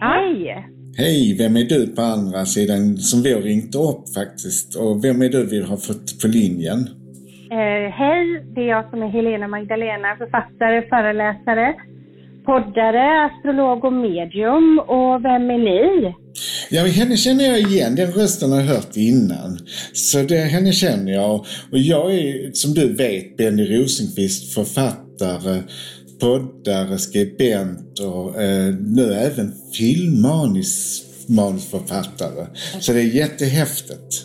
Hej! Hej, vem är du på andra sidan som vi har ringt upp faktiskt? Och vem är du vi har fått på linjen? Eh, hej, det är jag som är Helena Magdalena, författare, föreläsare, poddare, astrolog och medium. Och vem är ni? Ja, henne känner jag igen. Den rösten har jag hört innan. Så det, henne känner jag. Och jag är, som du vet, Benny Rosenqvist, författare, poddare, skribent och eh, nu även filmmanusförfattare. Så det är jättehäftigt.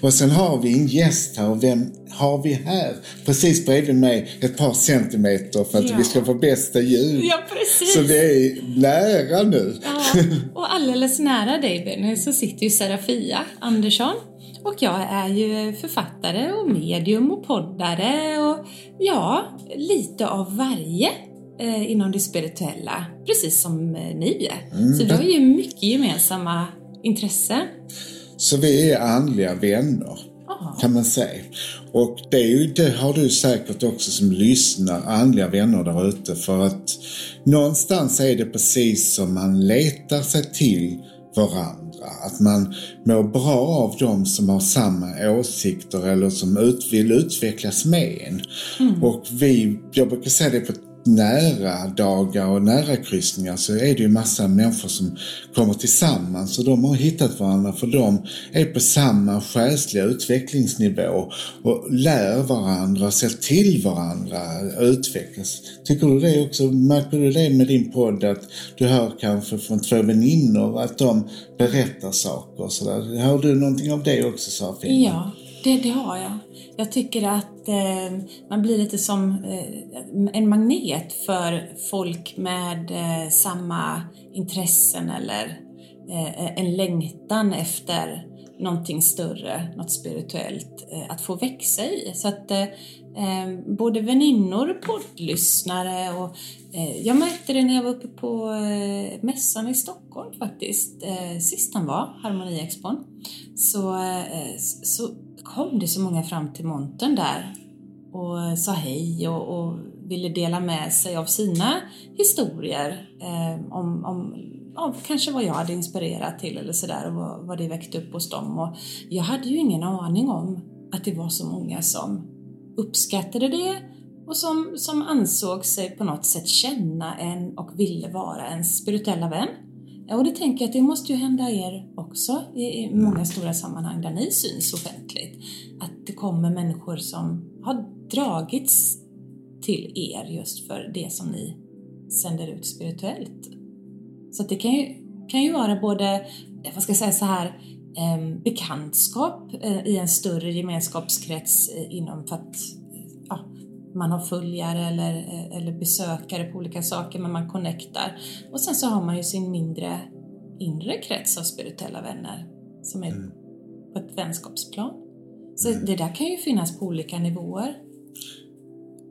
Och sen har vi en gäst här och vem har vi här? Precis bredvid mig, ett par centimeter för att Ja. vi ska få bästa ljud. Ja, precis. Så det är nära nu. Ja, och alldeles nära dig Benny så sitter ju Serafia Andersson. Och jag är ju författare och medium och poddare och ja, lite av varje eh, inom det spirituella. Precis som eh, ni är. Så vi har ju mycket gemensamma intressen. Så vi är andliga vänner. Kan man säga. Och det, ju, det har du säkert också som lyssnar, andliga vänner där ute. För att någonstans är det precis som man letar sig till varandra. Att man mår bra av dem som har samma åsikter eller som ut, vill utvecklas med en. Och vi, jag brukar säga det på nära dagar och nära kryssningar så är det ju massa människor som kommer tillsammans och de har hittat varandra för de är på samma själsliga utvecklingsnivå och lär varandra och ser till varandra utvecklas. Tycker du det också? Märker du det med din podd att du hör kanske från två väninnor att de berättar saker och sådär? Hör du någonting av det också Safin? Ja, det, det har jag. Jag tycker att eh, man blir lite som eh, en magnet för folk med eh, samma intressen eller eh, en längtan efter någonting större, något spirituellt eh, att få växa i. Så att eh, eh både väninnor och poddlyssnare och eh, jag märkte det när jag var uppe på eh, mässan i Stockholm faktiskt, eh, sist han var, Harmoniexpon, så, eh, så kom det så många fram till montern där och sa hej och, och ville dela med sig av sina historier eh, om, om ja, kanske vad jag hade inspirerat till eller sådär och vad, vad det väckte upp hos dem. Och jag hade ju ingen aning om att det var så många som uppskattade det och som, som ansåg sig på något sätt känna en och ville vara en spirituella vän. Och det tänker jag att det måste ju hända er också i, i många stora sammanhang där ni syns offentligt. Att det kommer människor som har dragits till er just för det som ni sänder ut spirituellt. Så att det kan ju, kan ju vara både, eh, vad ska jag säga så här, eh, bekantskap eh, i en större gemenskapskrets eh, inom för att man har följare eller, eller besökare på olika saker, men man connectar. Och sen så har man ju sin mindre inre krets av spirituella vänner som är på ett vänskapsplan. Så det där kan ju finnas på olika nivåer.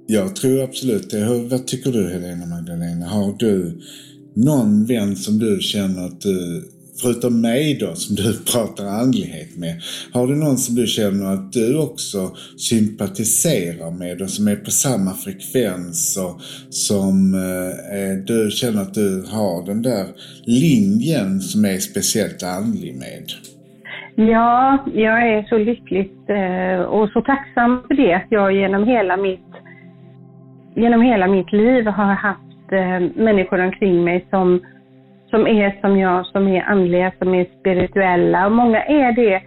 Jag tror absolut det. Hur- Vad tycker du Helena Magdalena? Har du någon vän som du känner att du, förutom mig då som du pratar andlighet med, har du någon som du känner att du också sympatiserar med och som är på samma frekvens och som eh, du känner att du har den där linjen som är speciellt andlig med? Ja, jag är så lyckligt eh, och så tacksam för det att jag genom hela mitt, genom hela mitt liv har haft eh, människor omkring mig som, som är som jag, som är andliga, som är spirituella. Och många är det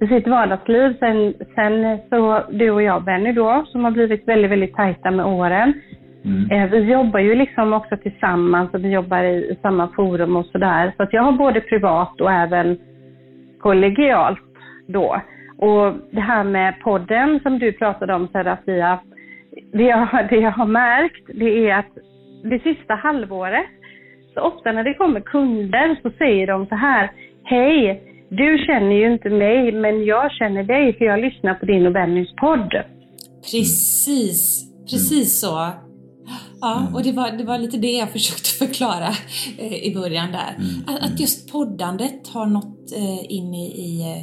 i sitt vardagsliv. Sen, sen så du och jag Benny då, som har blivit väldigt, väldigt tajta med åren. Eh, Vi jobbar ju liksom också tillsammans och vi jobbar i, i samma forum och sådär. Så att jag har både privat och även kollegialt då. Och det här med podden som du pratade om Serafia, det jag, det jag har märkt det är att det sista halvåret, så ofta när det kommer kunder så säger de så här, hej, du känner ju inte mig men jag känner dig för jag lyssnar på din och Bennys podd. Precis, precis så. Ja, och det var, det var lite det jag försökte förklara eh, i början där. Att, att just poddandet har nått eh, in i, i eh,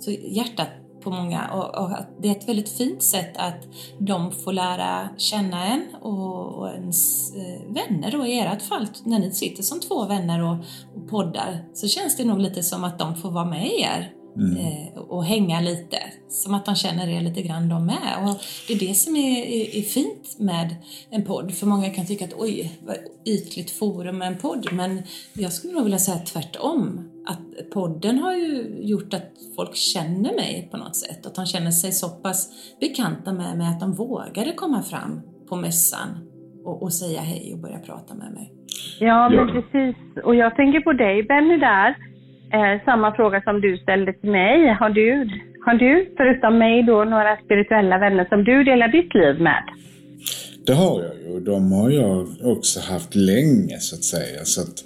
så hjärtat på många och, och, det är ett väldigt fint sätt att de får lära känna en och, och ens eh, vänner då i ert fall, när ni sitter som två vänner och, och poddar så känns det nog lite som att de får vara med er Mm. Eh, och hänga lite, som att de känner er lite grann de med. Och det är det som är, är, är, fint med en podd, för många kan tycka att oj, vad ytligt forum med en podd, men jag skulle nog vilja säga tvärtom. Att podden har ju gjort att folk känner mig på något sätt, att de känner sig så pass bekanta med mig att de vågade komma fram på mässan och, och säga hej och börja prata med mig. Ja, men precis. Och jag tänker på dig Benny där Eh, samma fråga som du ställde till mig. Har du, har du, förutom mig, då, några spirituella vänner som du delar ditt liv med? Det har jag ju. De har jag också haft länge så att säga. Så att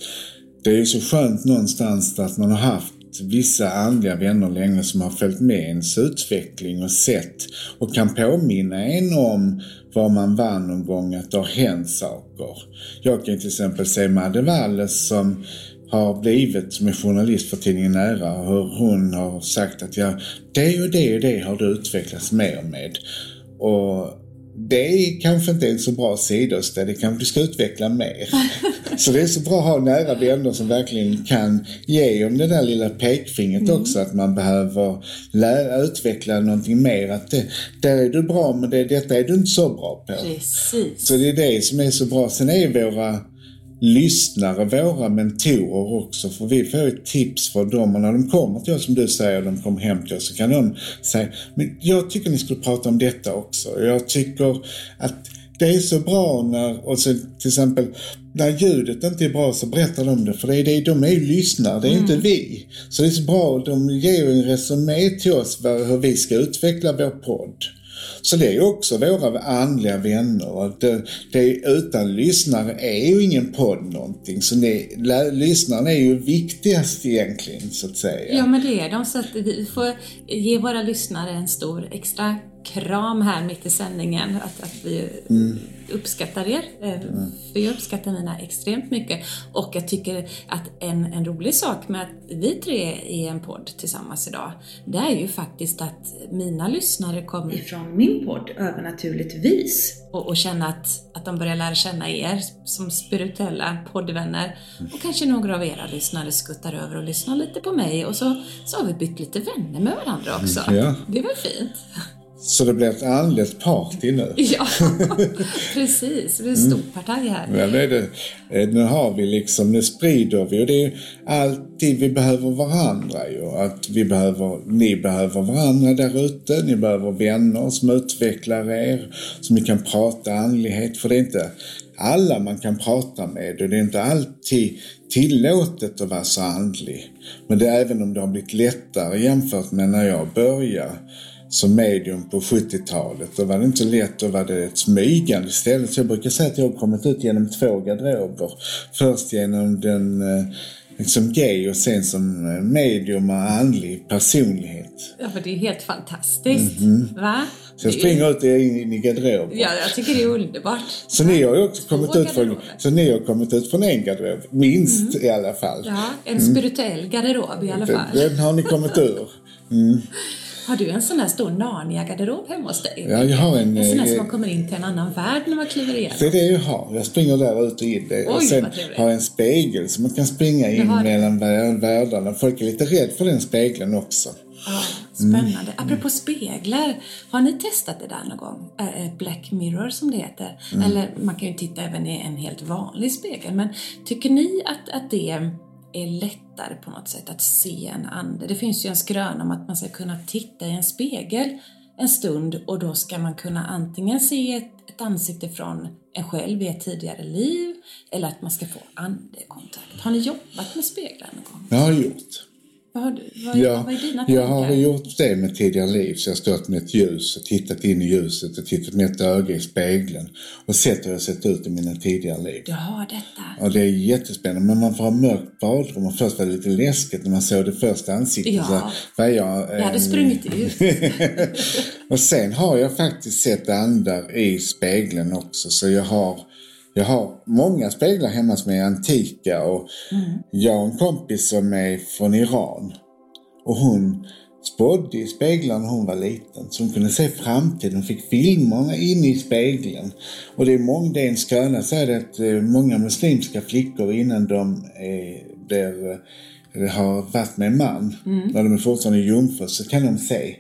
det är ju så skönt någonstans att man har haft vissa andliga vänner länge som har följt med ens utveckling och sett och kan påminna en om var man var någon gång, att det har hänt saker. Jag kan till exempel se Madde Walles som har blivit som är journalist för tidningen Nära. Hur hon har sagt att ja, det och det och det har du utvecklats mer med. Och det är kanske inte en så bra dig, det kanske du ska utveckla mer. så det är så bra att ha nära vänner som verkligen kan ge om det där lilla pekfingret mm. också, att man behöver lära, utveckla någonting mer. Att det, där är du bra men det, detta är du inte så bra på. Precis. Så det är det som är så bra. Sen är våra lyssnare, våra mentorer också. För vi får ju tips från dem och när de kommer till oss, som du säger, de kommer hem till oss, så kan de säga, men jag tycker ni skulle prata om detta också. Jag tycker att det är så bra när, och så till exempel, när ljudet inte är bra så berättar de det, för det är det, de är ju lyssnare, det är mm. inte vi. Så det är så bra, de ger en resumé till oss hur vi ska utveckla vår podd. Så det är också våra andliga vänner. Det, det, utan lyssnare är ju ingen podd någonting. Så det, lyssnarna är ju viktigast egentligen så att säga. Ja men det är de. Så att vi får ge våra lyssnare en stor extra kram här mitt i sändningen. Att, att vi mm. uppskattar er. Eh, mm. För jag uppskattar mina extremt mycket. Och jag tycker att en, en rolig sak med att vi tre är i en podd tillsammans idag, det är ju faktiskt att mina lyssnare kommer ifrån min podd övernaturligtvis. Och, och känna att, att de börjar lära känna er som spirituella poddvänner. Mm. Och kanske några av era lyssnare skuttar över och lyssnar lite på mig och så, så har vi bytt lite vänner med varandra också. Ja. Det är väl fint? Så det blir ett andligt party nu. Ja, precis. Det är ett stort partaj här. Ja, det är det. Eh, nu har vi liksom, nu sprider vi och det är alltid, vi behöver varandra ju. Att vi behöver, ni behöver varandra där ute. Ni behöver vänner som utvecklar er, som ni kan prata andlighet. För det är inte alla man kan prata med och det är inte alltid tillåtet att vara så andlig. Men det är även om det har blivit lättare jämfört med när jag började som medium på 70-talet. Då var det inte lätt, då var det ett smygande istället. Så jag brukar säga att jag har kommit ut genom två garderober. Först genom den eh, liksom gay och sen som eh, medium och andlig personlighet. Ja, för det är helt fantastiskt. Mm -hmm. Va? Så jag springer ut in i garderoben. Ja, jag tycker det är underbart. Så ni har ju också kommit ut, från, så ni har kommit ut från en garderob, minst mm. i alla fall. Ja, en spirituell garderob i alla fall. Den har ni kommit ur. Mm. Har du en sån här stor Narnia-garderob hemma hos dig? Ja, jag har en... En sån här som eh, man kommer in till en annan värld när man kliver igenom? Det är det jag har. Jag springer där ut och in. Oj, och sen har jag en spegel så man kan springa in mellan världarna. Folk är lite rädda för den spegeln också. Ja, spännande. Mm. Apropå speglar, har ni testat det där någon gång? Black Mirror som det heter. Mm. Eller man kan ju titta även i en helt vanlig spegel. Men tycker ni att, att det är lättare på något sätt att se en ande. Det finns ju en skröna om att man ska kunna titta i en spegel en stund och då ska man kunna antingen se ett, ett ansikte från en själv i ett tidigare liv eller att man ska få andekontakt. Har ni jobbat med speglar någon gång? Jag har gjort. Vad, ja, vad är dina Jag har gjort det med tidigare liv, så jag har stått med ett ljus och tittat in i ljuset och tittat med ett öga i spegeln och sett hur jag sett ut i mina tidigare liv. Du har detta? Och det är jättespännande, men man får ha mörkt badrum och först var det lite läskigt när man såg det första ansiktet. Ja, så var jag, jag hade sprungit ut. och sen har jag faktiskt sett andar i spegeln också, så jag har jag har många speglar hemma som är antika och mm. jag har en kompis som är från Iran. Och hon spådde i speglar när hon var liten. Så hon kunde se framtiden. Hon fick filmerna inne i spegeln. Och det är många, det är en skröna säger att eh, många muslimska flickor innan de eh, blir, eller har varit med en man, mm. när de är fortfarande jungfrur, så kan de se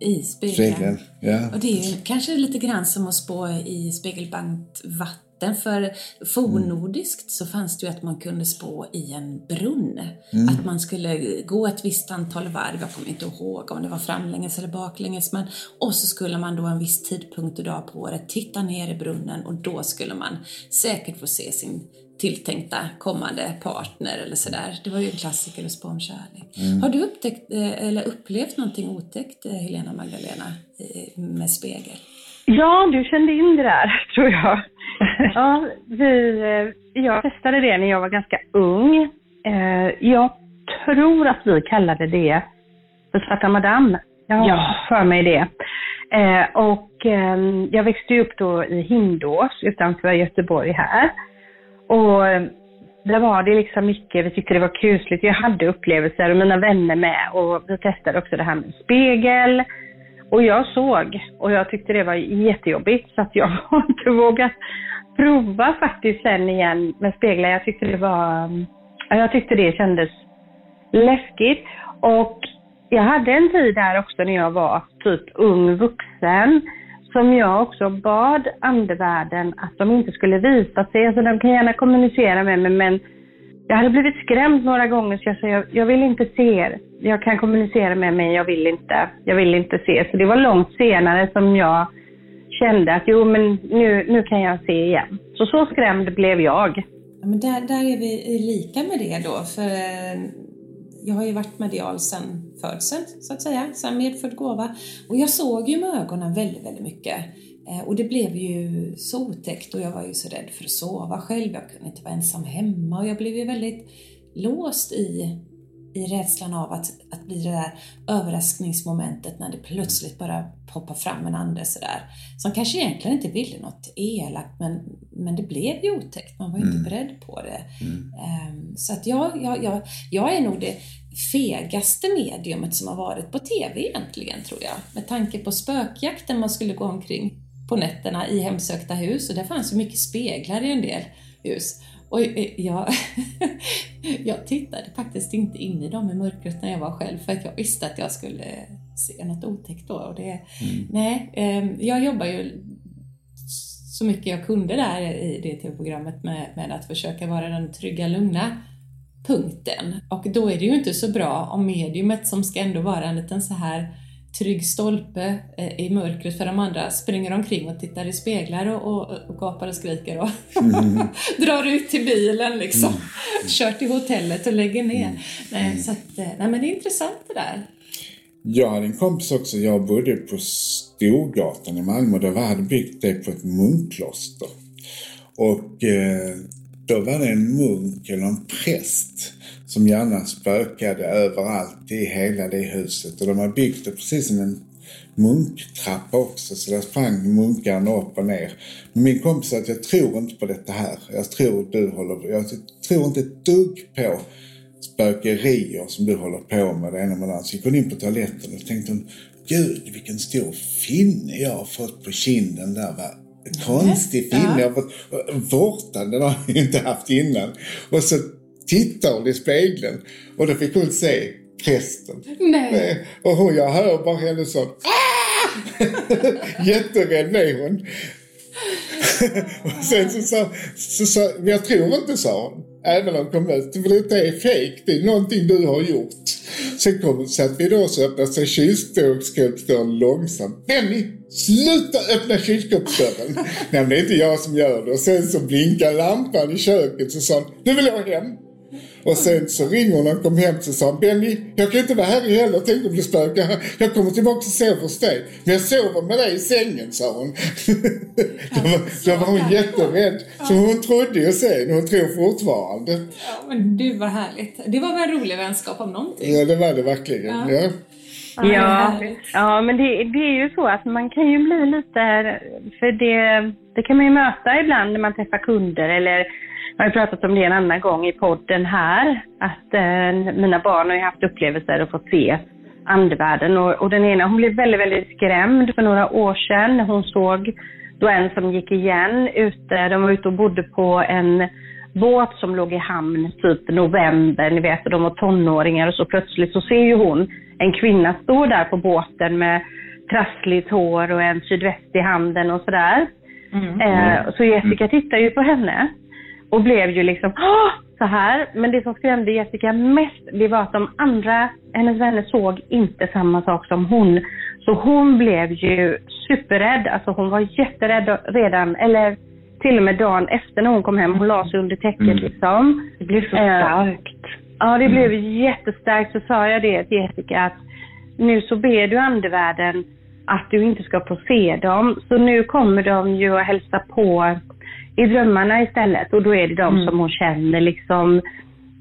i spegeln. spegeln ja. Och det är kanske lite grann som att spå i spegelbankt vatten vatten. För fornnordiskt så fanns det ju att man kunde spå i en brunn. Mm. Att man skulle gå ett visst antal varv, jag kommer inte ihåg om det var framlänges eller baklänges, men och så skulle man då en viss tidpunkt och dag på året titta ner i brunnen och då skulle man säkert få se sin tilltänkta kommande partner eller sådär. Det var ju en klassiker att spå om kärlek. Mm. Har du upptäckt, eh, eller upplevt någonting otäckt, eh, Helena Magdalena, med spegel? Ja, du kände in det där, tror jag. ja, vi, eh, jag testade det när jag var ganska ung. Eh, jag tror att vi kallade det för Svarta Madame. Jag har ja. för mig det. Eh, och jag växte upp då i Hindås utanför Göteborg här. Och där var det liksom mycket, vi tyckte det var kusligt. Jag hade upplevelser och mina vänner med och vi testade också det här med spegel. Och jag såg och jag tyckte det var jättejobbigt så att jag har inte vågat prova faktiskt sen igen med speglar. Jag tyckte det var, jag tyckte det kändes läskigt. Och jag hade en tid där också när jag var typ ung vuxen som jag också bad andevärlden att de inte skulle visa sig. Alltså de kan gärna kommunicera med mig men jag hade blivit skrämd några gånger så jag sa jag, jag vill inte se er. Jag kan kommunicera med mig, jag vill inte. Jag vill inte se. Så det var långt senare som jag kände att jo men nu, nu kan jag se igen. Så så skrämd blev jag. Ja, men där, där är vi lika med det då. För eh, jag har ju varit medial sedan födseln så att säga, sedan medfödd gåva. Och jag såg ju med ögonen väldigt, väldigt mycket. Eh, och det blev ju så otäckt och jag var ju så rädd för att sova själv. Jag kunde inte vara ensam hemma och jag blev ju väldigt låst i, i rädslan av att, att bli det där överraskningsmomentet när det plötsligt bara poppar fram en ande sådär. Som kanske egentligen inte ville något elakt men, men det blev ju otäckt. Man var ju mm. inte beredd på det. Mm. Um, så att jag, jag, jag, jag är nog det fegaste mediumet som har varit på TV egentligen tror jag. Med tanke på spökjakten man skulle gå omkring på nätterna i hemsökta hus och det fanns ju mycket speglar i en del hus. Och jag, jag tittade faktiskt inte in i dem i mörkret när jag var själv för att jag visste att jag skulle se något otäckt då. Och det, mm. nej, ehm, jag jobbar ju så mycket jag kunde där i det tv-programmet med, med att försöka vara den trygga, lugna punkten. Och då är det ju inte så bra om mediumet som ska ändå vara en liten så här trygg stolpe eh, i mörkret för de andra springer omkring och tittar i speglar och, och, och gapar och skriker och mm. drar ut till bilen liksom. Mm. Kör till hotellet och lägger ner. Mm. Nej, så att, eh, nej, men det är intressant det där. Jag hade en kompis också, jag bodde på Storgatan i Malmö där vi hade byggt det på ett munkkloster. Och eh, då var det en munk eller en präst som gärna spökade överallt i hela det huset. Och de har byggt det precis som en munktrappa också, så där sprang munkarna upp och ner. Men min kompis sa att jag tror inte på detta här. Jag tror du håller... Jag tror inte ett dugg på spökerier som du håller på med det ena med det andra. Så gick hon in på toaletten och tänkte hon, gud vilken stor finne jag har fått på kinden där. Vad Konstig finne. Ja. Jag har fått vårtan, den har jag inte haft innan. Och så tittar hon i spegeln och då fick hon se prästen. Nej. Och hon, jag hör bara henne så. Ah! Jätterädd blev hon och sen så sa, så så, jag tror inte sa hon. Även om kom ut, för detta är fejk, det är någonting du har gjort. Sen kom, satt vi då så öppnade sig kylskåpsdörren långsamt. Benny, sluta öppna kylskåpsdörren! Nej men det är inte jag som gör det. Och sen så blinkade lampan i köket så sa hon, nu vill jag hem. Och sen så ringer hon och kom hem och sa Benny, jag kan inte vara här heller, tänk om det spökar. Jag kommer tillbaka och sover hos dig. Men jag sover med dig i sängen, sa hon. då, var, då var hon jätterädd. Så hon trodde ju sen, hon tror fortfarande. Ja, men du var härligt. Det var väl en rolig vänskap om någonting? Ja, det var det verkligen. Ja. ja. Ja, ja men det, det är ju så att man kan ju bli lite, för det, det kan man ju möta ibland när man träffar kunder eller jag har pratat om det en annan gång i podden här, att eh, mina barn har ju haft upplevelser och fått se andevärlden. Och, och den ena hon blev väldigt, väldigt skrämd för några år sedan hon såg då en som gick igen ute. De var ute och bodde på en båt som låg i hamn typ november, ni vet, de var tonåringar och så plötsligt så ser ju hon en kvinna stå där på båten med trassligt hår och en sydväst i handen och sådär. Mm. Eh, så Jessica tittar ju på henne och blev ju liksom så här. Men det som skrämde Jessica mest, det var att de andra, hennes vänner såg inte samma sak som hon. Så hon blev ju superrädd, alltså hon var jätterädd redan, eller till och med dagen efter när hon kom hem. Hon la sig under täcket mm. liksom. Det blev så eh, starkt. Ja, det blev mm. jättestarkt. Så sa jag det till Jessica att nu så ber du andevärlden att du inte ska få se dem. Så nu kommer de ju att hälsa på i drömmarna istället och då är det de mm. som hon känner liksom.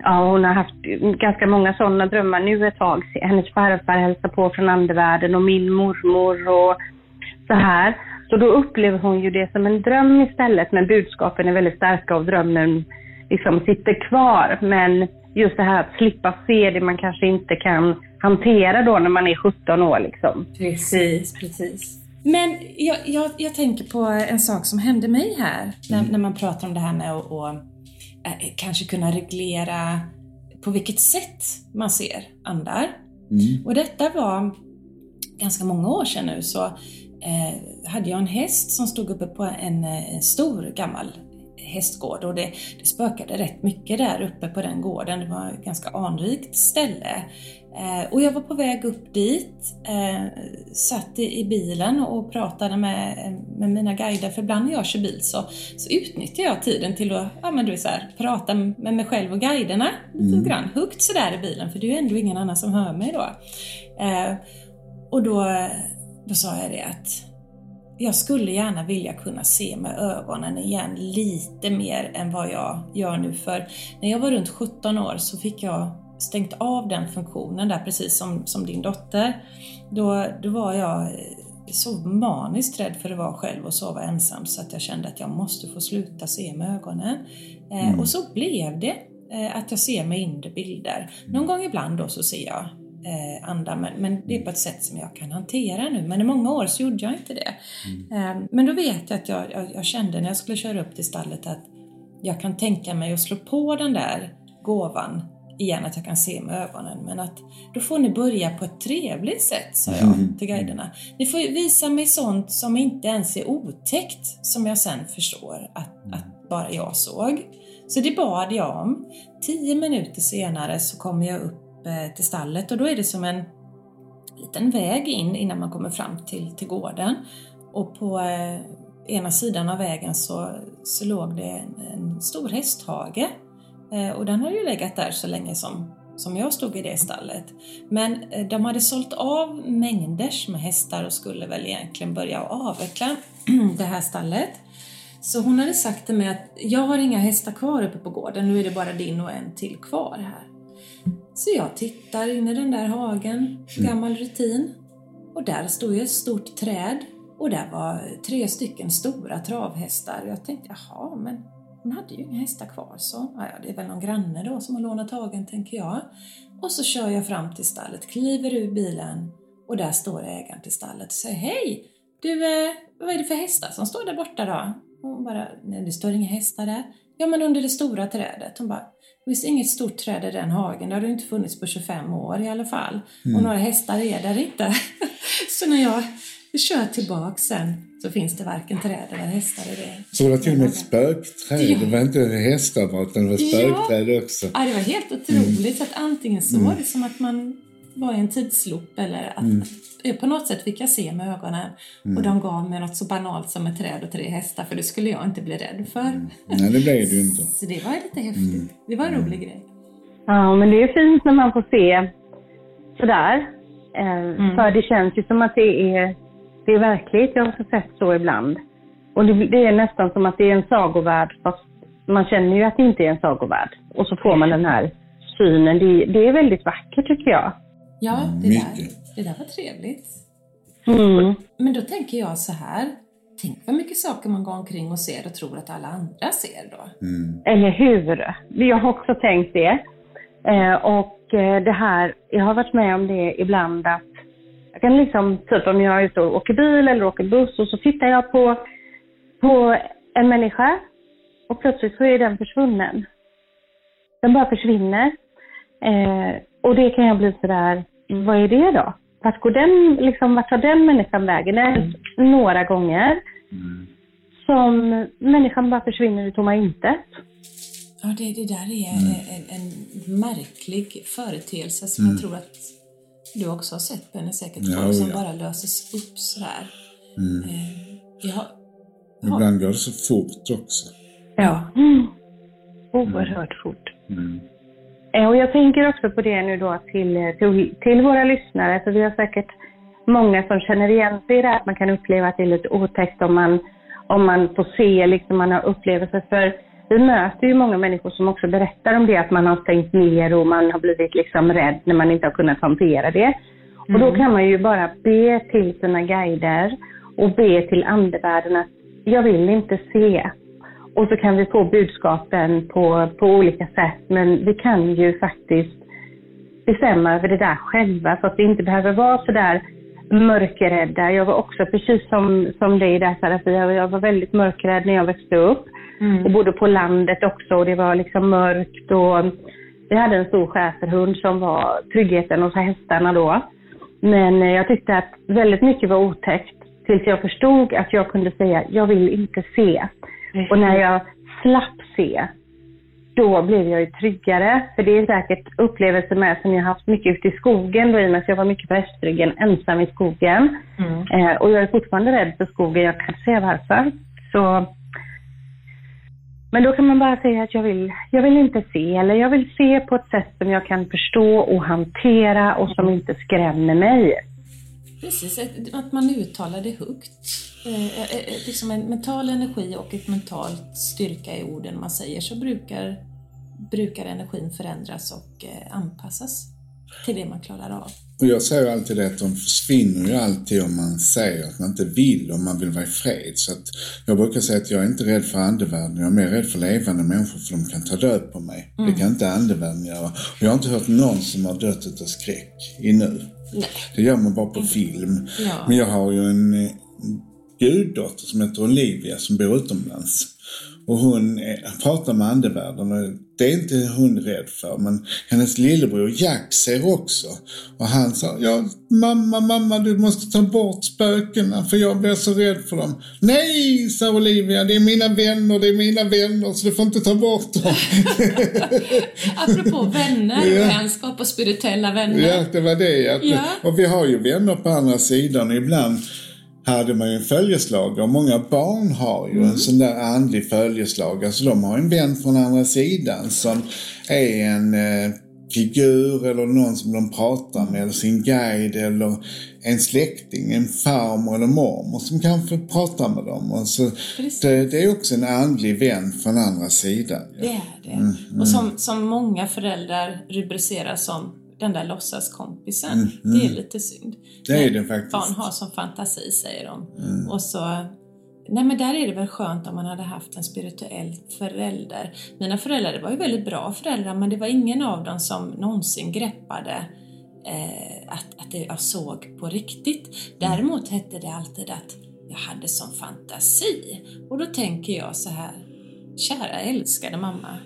Ja, hon har haft ganska många sådana drömmar nu ett tag. Hennes farfar hälsar på från andevärlden och min mormor och så här. Så då upplever hon ju det som en dröm istället, men budskapen är väldigt starka och drömmen liksom sitter kvar. Men just det här att slippa se det man kanske inte kan hantera då när man är 17 år. Liksom. Precis, precis. Men jag, jag, jag tänker på en sak som hände mig här, när, mm. när man pratar om det här med att och, äh, kanske kunna reglera på vilket sätt man ser andar. Mm. Och detta var ganska många år sedan nu, så eh, hade jag en häst som stod uppe på en, en eh, stor gammal hästgård och det, det spökade rätt mycket där uppe på den gården. Det var ett ganska anrikt ställe. Eh, och jag var på väg upp dit, eh, satt i, i, bilen och pratade med, med mina guider, för ibland när jag kör bil så, så utnyttjar jag tiden till att ja, men du så här, prata med mig själv och guiderna lite mm. grann, högt sådär i bilen, för det är ju ändå ingen annan som hör mig då. Eh, och då, då sa jag det att jag skulle gärna vilja kunna se med ögonen igen lite mer än vad jag gör nu. För när jag var runt 17 år så fick jag stängt av den funktionen där, precis som, som din dotter. Då, då var jag så maniskt rädd för att vara själv och sova ensam så att jag kände att jag måste få sluta se med ögonen. Eh, mm. och så blev det, eh, att jag ser med inre bilder. Någon gång ibland då så ser jag eh, anda. Men, men, det är på ett sätt som jag kan hantera nu. Men i många år så gjorde jag inte det. Mm. Eh, men då vet jag att jag, jag, jag, kände när jag skulle köra upp till stallet att jag kan tänka mig att slå på den där gåvan igen, att jag kan se med ögonen. Men att då får ni börja på ett trevligt sätt, sa jag mm. till guiderna. Ni får visa mig sånt som inte ens är otäckt, som jag sen förstår att, att bara jag såg. Så det bad jag om. Tio minuter senare så kommer jag upp upp eh, till stallet och då är det som en liten väg in innan man kommer fram till, till gården. Och på eh, ena sidan av vägen så, så låg det en, en stor hästhage eh, och den har ju legat där så länge som, som jag stod i det stallet. Men eh, de hade sålt av mängder med hästar och skulle väl egentligen börja avveckla det här stallet. Så hon hade sagt till mig att jag har inga hästar kvar uppe på gården, nu är det bara din och en till kvar här. Så jag tittar in i den där hagen, mm. gammal rutin. Och där stod ju ett stort träd och där var tre stycken stora travhästar. Jag tänkte, jaha, men hon hade ju inga hästar kvar så ja, det är väl någon granne då som har lånat hagen, tänker jag. Och så kör jag fram till stallet, kliver ur bilen och där står ägaren till stallet och säger Hej! Du, eh, vad är det för hästar som står där borta då? Hon bara, nej det står inga hästar där. Ja men under det stora trädet. Hon bara, det finns inget stort träd i den hagen. Det har det inte funnits på 25 år i alla fall. Mm. Och några hästar är där inte. så när jag kör tillbaka sen så finns det varken träd eller hästar i det. Så det var till och med ett spökträd? Ja. Det var inte hästar bara, utan det var spökträd ja. också? Ja, det var helt otroligt. Mm. Så att antingen så var det som att man var i en tidsloop eller att, mm. att på något sätt fick jag se med ögonen mm. och de gav mig något så banalt som ett träd och tre hästar för det skulle jag inte bli rädd för. Mm. Nej, det blev du inte. Så det var lite häftigt. Mm. Det var en rolig mm. grej. Ja, men det är fint när man får se sådär. Eh, mm. För det känns ju som att det är, det är verkligt. Jag har också sett så ibland. Och det, det är nästan som att det är en sagovärld fast man känner ju att det inte är en sagovärld. Och så får man den här synen. Det, det är väldigt vackert tycker jag. Ja, det där, det där var trevligt. Mm. Men då tänker jag så här, tänk vad mycket saker man går omkring och ser och tror att alla andra ser då. Mm. Eller hur? Jag har också tänkt det. Eh, och eh, det här, jag har varit med om det ibland att jag kan liksom, typ om jag är ute och åker bil eller åker buss och så tittar jag på, på en människa och plötsligt så är den försvunnen. Den bara försvinner. Eh, och det kan jag bli sådär, vad är det då? Vart, går den, liksom, vart tar den människan vägen? Är några gånger mm. som människan bara försvinner i tomma intet. Ja, det, det där är mm. en, en, märklig företeelse som mm. jag tror att du också har sett Benny säkert, ja, som ja. bara löses upp sådär. Mm. Eh, jag, Ibland går det så fort också. Ja, mm. oerhört fort. Eh, och jag tänker också på det nu då till, till, till våra lyssnare, för vi har säkert många som känner igen sig i det att man kan uppleva att det är lite otäckt om man, om man får se, liksom man har upplevelser. För vi möter ju många människor som också berättar om det, att man har stängt ner och man har blivit liksom rädd när man inte har kunnat hantera det. Mm. Och då mm. kan man ju bara be till sina guider och be till andevärlden att jag vill inte se. Och så kan vi få budskapen på, på olika sätt, men vi kan ju faktiskt bestämma över det där själva så att vi inte behöver vara så där mörkrädda. Jag var också precis som, som dig där Sara, jag var väldigt mörkrädd när jag växte upp. Mm. Och bodde på landet också och det var liksom mörkt och vi hade en stor schäferhund som var tryggheten hos hästarna då. Men jag tyckte att väldigt mycket var otäckt tills jag förstod att jag kunde säga, jag vill inte se. Mm. Och när jag slapp se, då blev jag ju tryggare. För det är säkert upplevelser med som jag haft mycket ute i skogen då, i och med att jag var mycket på hästryggen, ensam i skogen. Mm. Eh, och jag är fortfarande rädd för skogen, jag kan säga varför. Så, men då kan man bara säga att jag vill, jag vill inte se, eller jag vill se på ett sätt som jag kan förstå och hantera och som inte skrämmer mig. Precis, att man uttalar det högt. Eh, eh, eh, liksom en mental energi och ett mentalt styrka i orden man säger så brukar, brukar energin förändras och anpassas till det man klarar av. Och jag säger alltid det att de försvinner ju alltid om man säger att man inte vill, om man vill vara i fred. Så att jag brukar säga att jag är inte rädd för andevärlden, jag är mer rädd för levande människor för de kan ta död på mig. Mm. Det kan inte andevärlden göra. Och jag har inte hört någon som har dött av skräck Det gör man bara på film. Ja. Men jag har ju en guddotter som heter Olivia som bor utomlands. Och hon pratar med andevärlden och det är inte hon rädd för. Men hennes lillebror Jack ser också. Och han sa, ja mamma, mamma du måste ta bort spökena för jag blir så rädd för dem. Nej, sa Olivia, det är mina vänner, det är mina vänner så du får inte ta bort dem. Apropå vänner, ja. vänskap och spirituella vänner. Ja, det var det. Att, ja. Och vi har ju vänner på andra sidan ibland hade man ju en följeslagare och många barn har ju mm. en sån där andlig följeslagare. Alltså de har en vän från andra sidan som är en eh, figur eller någon som de pratar med eller sin guide eller en släkting, en farmor eller mormor som kanske pratar med dem. Och så det, det, är också en andlig vän från andra sidan. Det är det. Mm, mm. Och som, som många föräldrar rubricerar som den där låtsaskompisen. Mm, mm. Det är lite synd. Det är det faktiskt. Barn har som fantasi säger de. Mm. Och så, nej men där är det väl skönt om man hade haft en spirituell förälder. Mina föräldrar var ju väldigt bra föräldrar men det var ingen av dem som någonsin greppade eh, att, att det jag såg på riktigt. Däremot hette det alltid att jag hade som fantasi. Och då tänker jag så här, kära älskade mamma,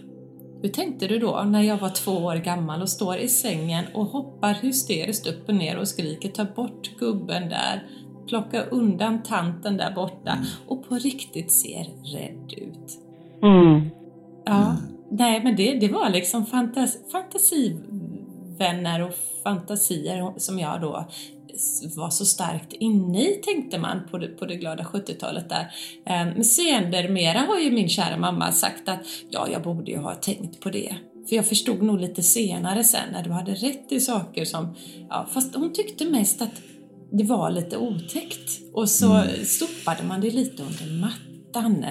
hur tänkte du då när jag var två år gammal och står i sängen och hoppar hysteriskt upp och ner och skriker ta bort gubben där, plocka undan tanten där borta mm. och på riktigt ser rädd ut? Mm. Ja, nej men det, det var liksom fantas, fantasivänner och fantasier som jag då var så starkt inne i, tänkte man på det, på det glada 70-talet där. Ehm, men sedermera har ju min kära mamma sagt att ja, jag borde ju ha tänkt på det. För jag förstod nog lite senare sen när du hade rätt i saker som, ja, fast hon tyckte mest att det var lite otäckt. Och så mm. stoppade man det lite under mattan.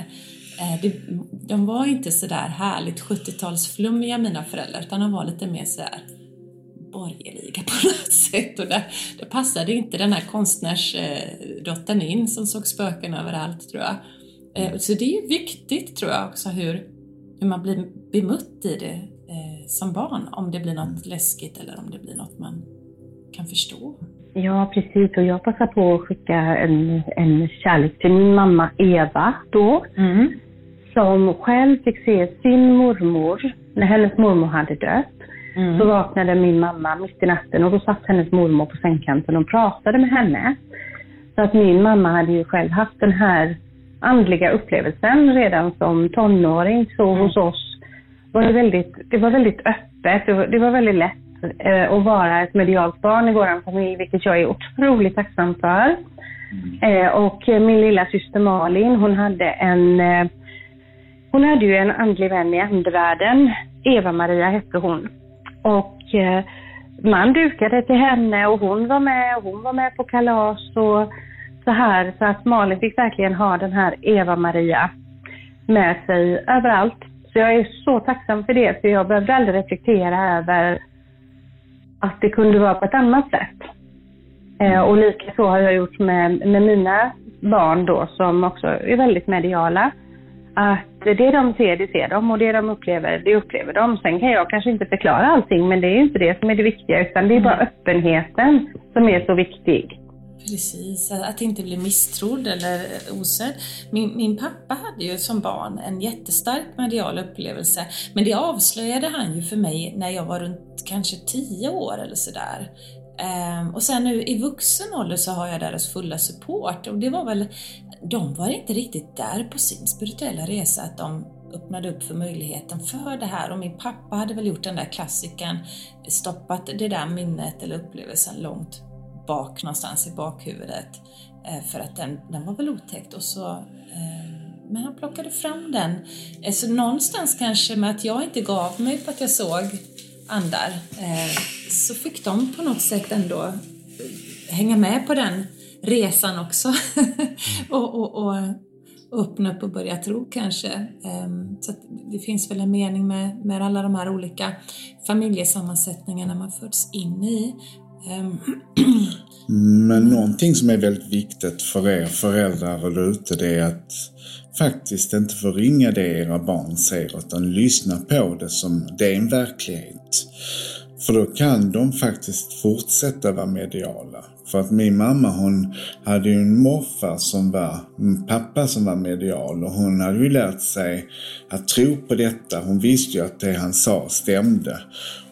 Eh, det, de var inte sådär härligt 70-talsflummiga mina föräldrar, utan de var lite mer sådär borgerliga på något sätt och där, där passade inte den här konstnärsdottern in som såg spöken överallt tror jag. Eh, så det är viktigt tror jag också hur, hur man blir bemött i det. Eh, som barn, om det blir något läskigt eller om det blir något man kan förstå. Ja, precis. Och jag passar på att skicka en, en kärlek till min mamma Eva då. Mm. Som själv fick se sin mormor, när hennes mormor hade dött. Mm. Så vaknade min mamma mitt i natten och då satt hennes mormor på sängkanten och pratade med henne. Så att min mamma hade ju själv haft den här andliga upplevelsen redan som tonåring. Så mm. hos oss var det väldigt, det var väldigt öppet. Det var, det var väldigt lätt eh, att vara ett medialt barn i vår familj, vilket jag är otroligt tacksam för. Mm. Eh, och min lilla syster Malin, hon hade en eh, hon hade ju en andlig vän i andevärlden. Eva-Maria hette hon. Och eh, man dukade till henne och hon var med och hon var med på kalas och så här. Så att Malin fick verkligen ha den här Eva-Maria med sig överallt. Så jag är så tacksam för det, för jag behövde aldrig reflektera över att det kunde vara på ett annat sätt. Eh, och lika så har jag gjort med, med mina barn då, som också är väldigt mediala. Att det de ser, det ser de och det de upplever, det upplever de. Sen kan jag kanske inte förklara allting, men det är inte det som är det viktiga, utan det är bara öppenheten som är så viktig. Precis, att inte bli misstrodd eller osedd. Min, min pappa hade ju som barn en jättestark medial upplevelse, men det avslöjade han ju för mig när jag var runt kanske tio år eller sådär. Ehm, och sen nu i vuxen ålder så har jag deras fulla support. Och det var väl, de var inte riktigt där på sin spirituella resa att de öppnade upp för möjligheten för det här. Och min pappa hade väl gjort den där klassikern, stoppat det där minnet eller upplevelsen långt bak någonstans i bakhuvudet eh, för att den, den var väl otäckt. Och så ehm, men han plockade fram den. Eh, så någonstans kanske med att jag inte gav mig på att jag såg andar eh, så fick de på något sätt ändå eh, hänga med på den resan också och, och, och, öppna upp och börja tro kanske. Ehm, så det finns väl en mening med, med alla de här olika familjesammansättningarna man föds in i. Ehm, Men någonting som är väldigt viktigt för er föräldrar där ute det är att faktiskt inte förringa det era barn ser utan lyssna på det som det är en verklighet. För då kan de faktiskt fortsätta vara mediala. För att min mamma hon hade ju en morfar som var, en pappa som var medial och hon hade ju lärt sig att tro på detta. Hon visste ju att det han sa stämde.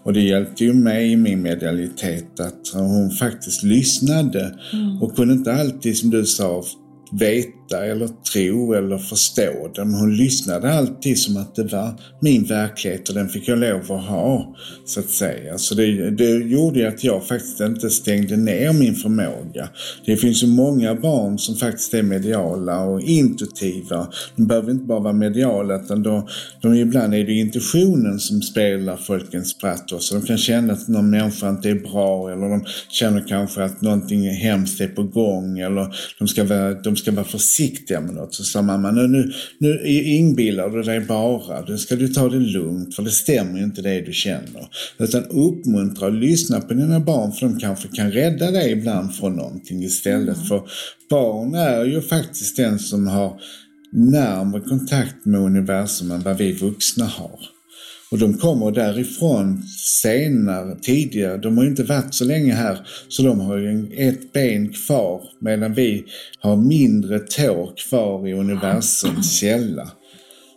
Och det hjälpte ju mig i min medialitet att hon faktiskt lyssnade mm. och kunde inte alltid, som du sa, veta eller tro eller förstå det. Men hon lyssnade alltid som att det var min verklighet och den fick jag lov att ha, så att säga. Så det, det gjorde att jag faktiskt inte stängde ner min förmåga. Det finns ju många barn som faktiskt är mediala och intuitiva. De behöver inte bara vara mediala utan då, de, ibland är det intuitionen som spelar folkens spratt också. De kan känna att någon människa inte är bra eller de känner kanske att någonting hemskt är på gång eller de ska vara, de ska vara försiktiga med något. Så sa mamma, nu, nu, nu inbillar du dig bara. Nu ska du ta det lugnt för det stämmer inte det du känner. Utan uppmuntra och lyssna på dina barn för de kanske kan rädda dig ibland från någonting istället. Mm. För barn är ju faktiskt den som har närmare kontakt med universum än vad vi vuxna har. Och de kommer därifrån senare, tidigare. De har inte varit så länge här så de har ju ett ben kvar medan vi har mindre tår kvar i universums källa.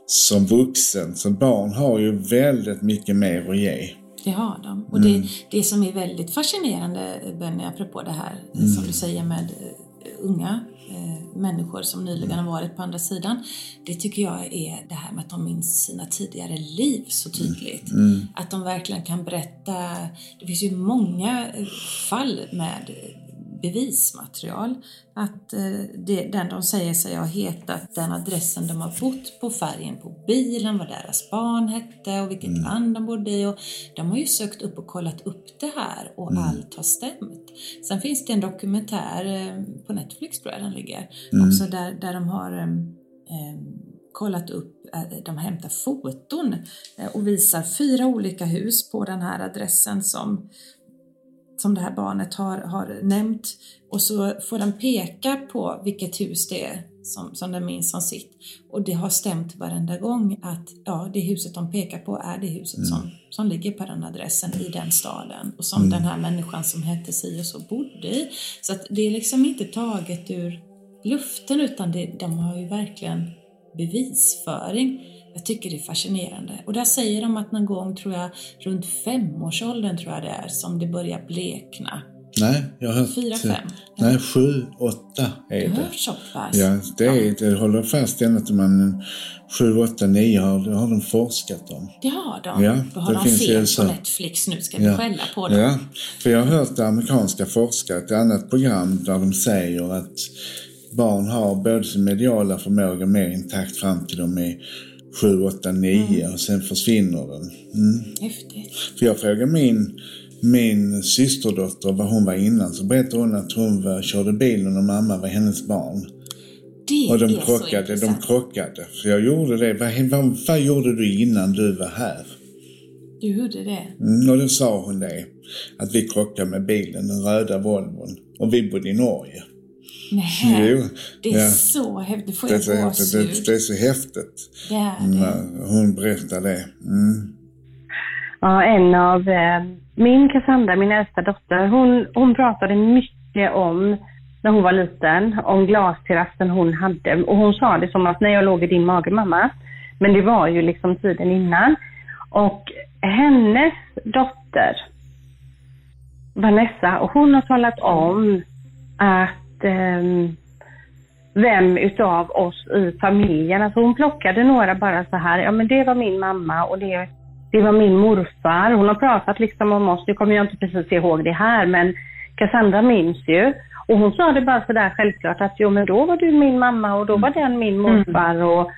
Som vuxen, så barn har ju väldigt mycket mer att ge. Det har de. Och mm. det, det som är väldigt fascinerande Benny, apropå det här mm. som du säger med unga eh, människor som nyligen har varit på andra sidan. Det tycker jag är det här med att de minns sina tidigare liv så tydligt. Mm. mm. Att de verkligen kan berätta. Det finns ju många fall med bevismaterial. Att eh, det, den de säger sig ha hetat, den adressen de har bott på, färgen på bilen, vad deras barn hette och vilket mm. land de bodde i. Och de har ju sökt upp och kollat upp det här och mm. allt har stämt. Sen finns det en dokumentär eh, på Netflix tror jag den ligger, mm. också där, där de har eh kollat upp, de hämtar foton och visar fyra olika hus på den här adressen som som det här barnet har, har nämnt och så får den peka på vilket hus det är som, som den minns som sitt. Och det har stämt varenda gång att ja, det huset de pekar på är det huset Mm. som, som ligger på den adressen i den staden och som den här människan som hette si och så bodde i. Så att det är liksom inte taget ur luften utan det, de har ju verkligen bevisföring. Jag tycker det är fascinerande. Och där säger de att någon gång, tror jag, runt femårsåldern tror jag det är, som det börjar blekna. Nej, jag har hört... Fyra, fem? Nej, sju, åtta är Du det. hör så pass? Ja, det, är, det håller fast ända till man sju, åtta, nio har, det har de forskat om. Det har de. Ja, Då har det de finns fel så. på Netflix nu, ska vi Ja. skälla på dem? Ja, för jag har hört amerikanska forskare, ett annat program där de säger att barn har både sin mediala förmåga mer intakt fram till de är 7, 8, 9 och sen försvinner den. Mm. Häftigt. För jag frågade min, min systerdotter vad hon var innan så berättade hon att hon var, körde bilen och mamma var hennes barn. Det Och de är så krockade, de krockade. Så jag gjorde det. Vad, vad, vad gjorde du innan du var här? Du gjorde det? Mm, och då sa hon det. Att vi krockade med bilen, den röda Volvon. Och vi bodde i Norge. Nej, Jo, det är ja. så häftigt. Det får Det är, det, det är så häftigt. Det är det. när Hon berättar det. Mm. Ja, en av eh, min Cassandra, min äldsta dotter, hon, hon pratade mycket om, när hon var liten, om glasterrassen hon hade. Och hon sa det som att när jag låg i din mage mamma, men det var ju liksom tiden innan. Och hennes dotter, Vanessa, och hon har talat om att ehm, vem utav oss i familjen, alltså hon plockade några bara så här, ja men det var min mamma och det, det var min morfar. Hon har pratat liksom om oss, nu kommer jag inte precis ihåg det här, men Cassandra minns ju. Och hon sa det bara sådär självklart att jo men då var du min mamma och då var den min morfar och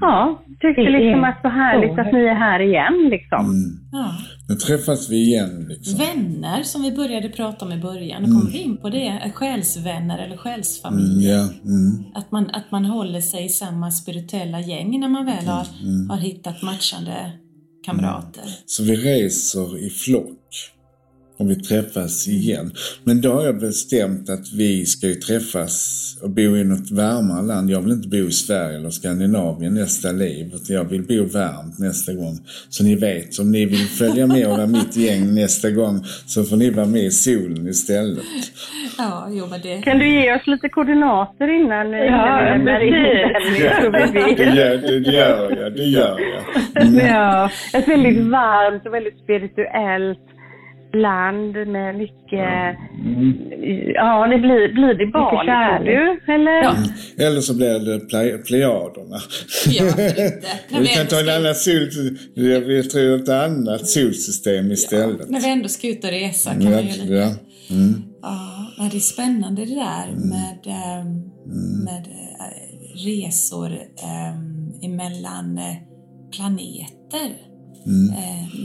ja, tyckte Det liksom att så härligt att ni är här igen liksom. Mm. Ja. Nu träffas vi igen liksom. Vänner som vi började prata om i början, nu kommer vi in på det, själsvänner eller Mm, själsfamilj. ja. Mm. Att, man, att man håller sig i samma spirituella gäng när man väl har, Mm, har hittat matchande kamrater. Så vi reser i flock. Och vi träffas igen. Men då har jag bestämt att vi ska ju träffas och bo i något varmare land. Jag vill inte bo i Sverige eller Skandinavien nästa liv. utan Jag vill bo varmt nästa gång. Så ni vet, om ni vill följa med och vara mitt gäng nästa gång så får ni vara med i solen istället. Ja, jo men det... Kan du ge oss lite koordinater innan vi Ja, precis. vi Det gör, det, det gör jag, det gör jag. Mm. Ja, ett väldigt varmt och väldigt spirituellt land med mycket... Ja, det blir, blir det Bali, tror kärlek. du? Eller? Ja, Eller så blir det ple- Plejaderna. ja Vi vi kan ta en annan sol, jag tror ett annat solsystem istället. När vi ändå ska ut och resa kan man ju lite... Ja, mm, Ja, det är spännande det där med, ehm, med eh, resor um, emellan eh, planeter. Mm,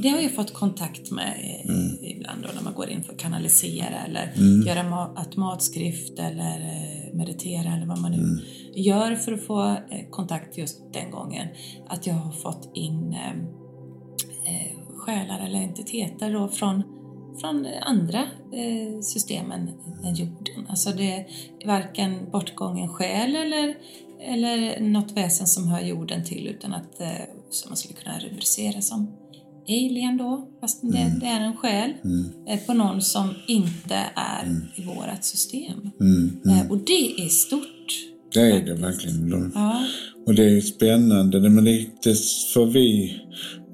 Det har jag fått kontakt med eh, ibland då när man går in för att kanalisera eller Mm. göra ma- automatskrift eller eh, meditera eller vad man nu Mm. gör för att få kontakt just den gången. Att jag har fått in eh, själar eller entiteter då från, från andra eh, system än, än jorden. Alltså det är varken bortgången själ eller, eller något väsen som hör jorden till utan att eh, som man skulle kunna rubricera som alien då, fast det, det är en själ eh, på någon som inte är i vårat system. mm, mm. Eh, och det är stort. Det är det verkligen. De- Ja, Och det är spännande. Men det, det får vi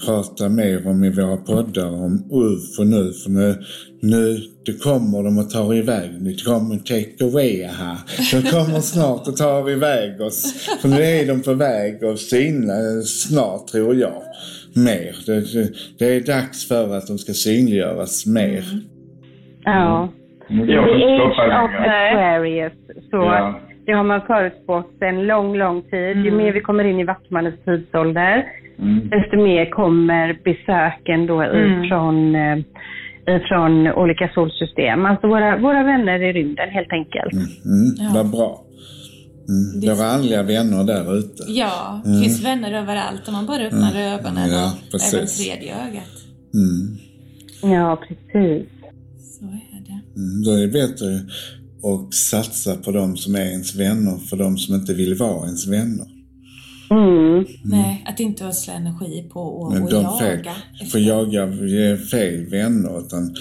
prata mer om i våra poddar om UFO nu. För nu, nu det kommer de och tar iväg. Det kommer take away här. De kommer snart och tar iväg oss. För nu är de på väg att syna snart tror jag. Mer. Det, det, är dags för att de ska synliggöras mer. Ja. Går The age of. Aquarius. Så Ja. det har man förutspått en lång, lång tid. Ju mer vi kommer in i Vattmannens tidsålder, Mm. desto mer kommer besöken då Mm. ifrån, eh, ifrån olika solsystem. Alltså våra, våra vänner i rymden helt enkelt. Mm, Ja. Vad bra. Mm, Det- våra andliga vänner där ute. ja det finns vänner överallt om man bara öppnar ögonen Ja, och precis. även tredje ögat. Mm. Ja, precis. Så är det. Mm, då är det bättre. och satsa på de som är ens vänner för de som inte vill vara ens vänner. Mm. Nej, att inte ödsla energi på att jaga. Fel, för jaga är fel vänner utan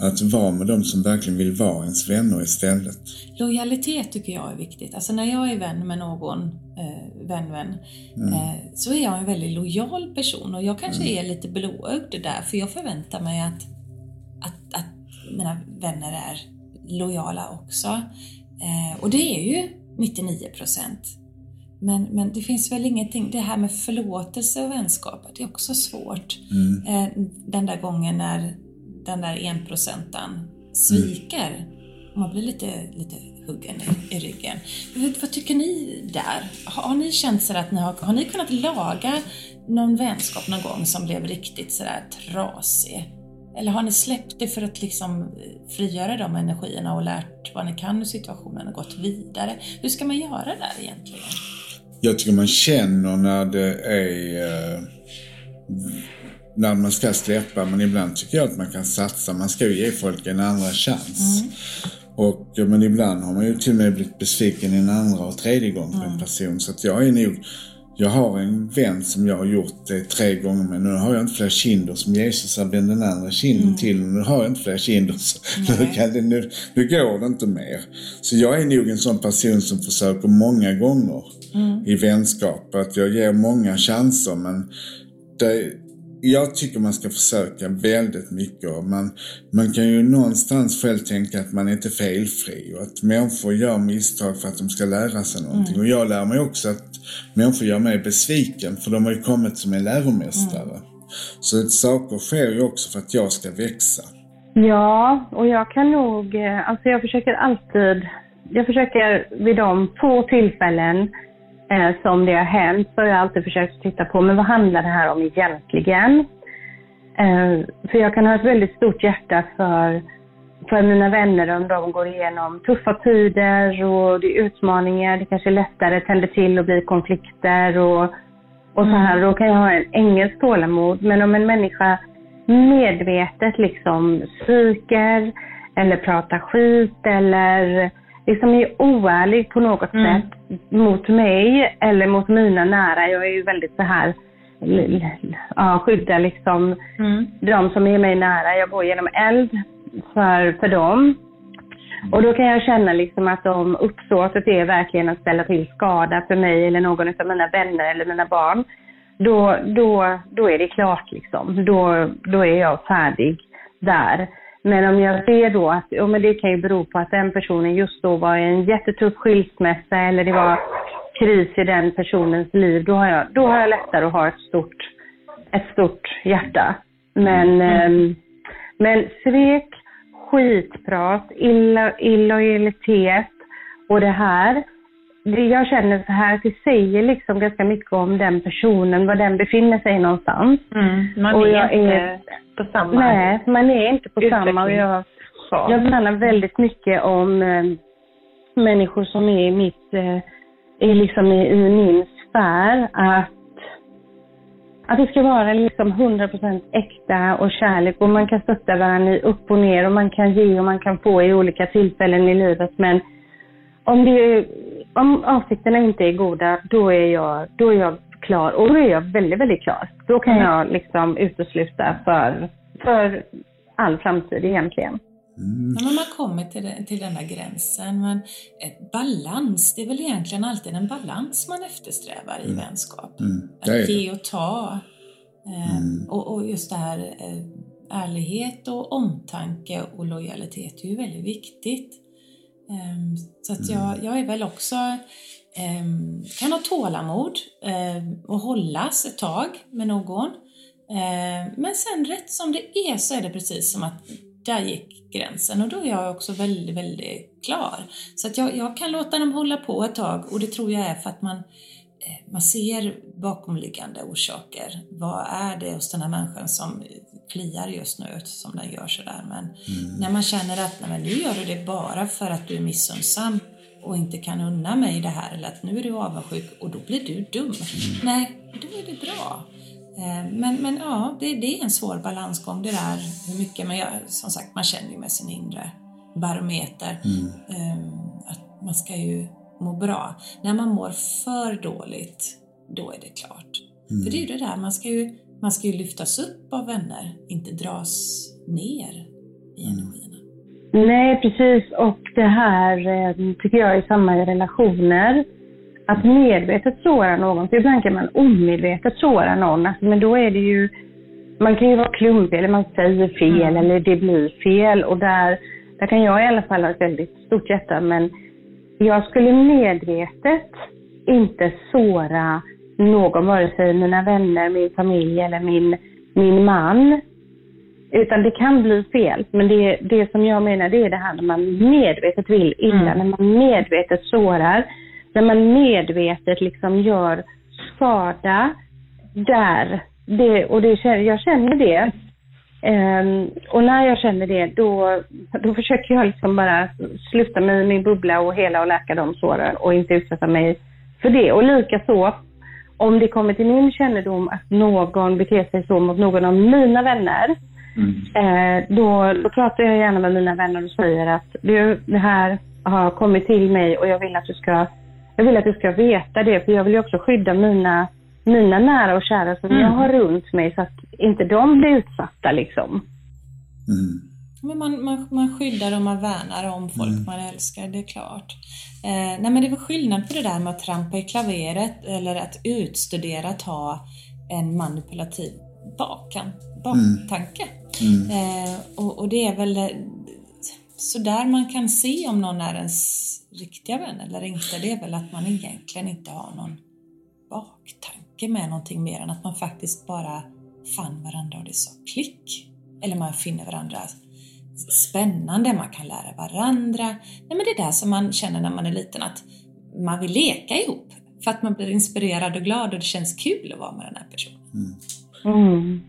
att vara med de som verkligen vill vara ens vänner istället. Lojalitet tycker jag är viktigt. Alltså när jag är vän med någon, eh, vän, vän, mm. eh, så är jag en väldigt lojal person och jag kanske mm. är lite blåögd där för jag förväntar mig att, att, att mina vänner är lojala också. Eh, och det är ju 99 procent. Men, men det finns väl ingenting, det här med förlåtelse och vänskap, det är också svårt. Mm. Eh, den där gången när den där enprocentaren sviker. Mm. Man blir lite, lite huggen i, i ryggen. Vad tycker ni där? Har, har ni känt så att ni har, har ni kunnat laga någon vänskap någon gång som blev riktigt sådär trasig? Eller har ni släppt det för att liksom frigöra de energierna och lärt vad ni kan ur situationen och gått vidare? Hur ska man göra där egentligen? Jag tycker man känner när det är eh, när man ska släppa men ibland tycker jag att man kan satsa. Man ska ju ge folk en andra chans. Mm. Och, men ibland har man ju till och med blivit besviken en andra och tredje gång på mm. en person. Så att jag är nog jag har en vän som jag har gjort det tre gånger med. Nu har jag inte fler kinder som Jesus vänt den andra kinden mm. till. Nu har jag inte fler kinder nu, kan det, nu, nu går det inte mer. Så jag är nog en sån person som försöker många gånger mm. i vänskap. Att jag ger många chanser men det, jag tycker man ska försöka väldigt mycket. Och man, man kan ju någonstans själv tänka att man är inte felfri och att människor gör misstag för att de ska lära sig någonting. Mm. Och jag lär mig också att människor gör mig besviken för de har ju kommit som en läromästare. Mm. Så att saker sker ju också för att jag ska växa. Ja, och jag kan nog, eh, alltså jag försöker alltid, jag försöker vid de få tillfällen eh, som det har hänt så har jag alltid försökt titta på, men vad handlar det här om egentligen? Eh, för jag kan ha ett väldigt stort hjärta för, för mina vänner om de går igenom tuffa tider och det är utmaningar, det kanske lättare tänder till och blir konflikter och, och så här. Då kan jag ha en ängels tålamod. Men om en människa medvetet liksom sviker eller pratar skit eller liksom är oärlig på något mm. sätt mot mig eller mot mina nära. Jag är ju väldigt så här, ja, skyddar liksom mm. de som är mig nära. Jag går genom eld för, för dem. Och då kan jag känna liksom att om uppsåtet är verkligen att ställa till skada för mig eller någon av mina vänner eller mina barn, då, då, då är det klart liksom. Då, då är jag färdig där. Men om jag ser då att, ja men det kan ju bero på att den personen just då var i en jättetuff skilsmässa eller det var kris i den personens liv, då har jag, då har jag lättare att ha ett stort, ett stort hjärta. Men, mm. eh, men svek, skitprat, illojalitet och det här, jag känner så här att det säger liksom ganska mycket om den personen, var den befinner sig någonstans. Mm, man och är inte är, på samma Nej, man är inte på samma. Och jag, jag värnar väldigt mycket om äh, människor som är i mitt, äh, är liksom i, i min sfär. Att, att det ska vara liksom 100% äkta och kärlek och man kan stötta varandra upp och ner och man kan ge och man kan få i olika tillfällen i livet. Men om, det, om avsikterna inte är goda, då är jag, då är jag klar. Och då är jag väldigt, väldigt klar. Då kan mm. jag liksom utesluta för, för all framtid egentligen. Mm. Men man kommer till, det, till den där gränsen. Men ett balans, det är väl egentligen alltid en balans man eftersträvar i mm. vänskap. Mm. Att ge och ta. Eh, mm. och, och, just det här eh, ärlighet och omtanke och lojalitet är ju väldigt viktigt. Eh, så att jag, mm. jag är väl också Ehm, kan ha tålamod ehm, och hållas ett tag med någon. Ehm, men sen rätt som det är så är det precis som att där gick gränsen och då är jag också väldigt, väldigt klar. Så att jag, jag kan låta dem hålla på ett tag och det tror jag är för att man, man ser bakomliggande orsaker. Vad är det hos den här människan som kliar just nu som den gör sådär. Men mm. när man känner att nej, men nu gör du det bara för att du är missunnsam och inte kan unna mig det här eller att nu är du avundsjuk och då blir du dum. Mm. Nej, då är det bra. Eh, men, men ja, det, det, är en svår balansgång det där hur mycket, men jag, som sagt man känner ju med sin inre barometer. Mm. Att man ska ju må bra. När man mår för dåligt, då är det klart. Mm. För det är ju det där, man ska ju, man ska ju lyftas upp av vänner, inte dras ner i mm. energierna. Nej, precis. Och det här eh, tycker jag är samma i relationer. Att medvetet såra någon, för ibland kan man omedvetet såra någon. Alltså, men då är det ju, man kan ju vara klumpig eller man säger fel mm. eller det blir fel. Och där, där kan jag i alla fall ha ett väldigt stort hjärta. Men jag skulle medvetet inte såra någon, vare sig mina vänner, min familj eller min, min man. Utan det kan bli fel. Men det, det som jag menar det är det här när man medvetet vill illa, mm. när man medvetet sårar, när man medvetet liksom gör skada där. Det, och det, jag känner det. Um, och när jag känner det, då, då försöker jag liksom bara sluta mig i min bubbla och hela och läka de såren och inte utsätta mig för det. Och likaså, om det kommer till min kännedom att någon beter sig så mot någon av mina vänner, mm. eh, då, då pratar jag gärna med mina vänner och säger att du, det här har kommit till mig och jag vill att du ska, jag vill att du ska veta det, för jag vill ju också skydda mina mina nära och kära som mm. jag har runt mig så att inte de blir utsatta liksom. Mm. Men man, man, man skyddar och man värnar om folk mm. man älskar, det är klart. Eh, nej men det är väl skillnad på det där med att trampa i klaveret eller att utstudera att ha en manipulativ bakan, baktanke. Mm. mm. Eh, och, och, det är väl eh, så där man kan se om någon är ens riktiga vän eller inte, det är väl att man egentligen inte har någon baktanke med någonting mer än att man faktiskt bara fann varandra och det sa klick. Eller man finner varandra spännande, man kan lära varandra. Nej, men det är det som man känner när man är liten, att man vill leka ihop. För att man blir inspirerad och glad och det känns kul att vara med den här personen. Mm. Mm.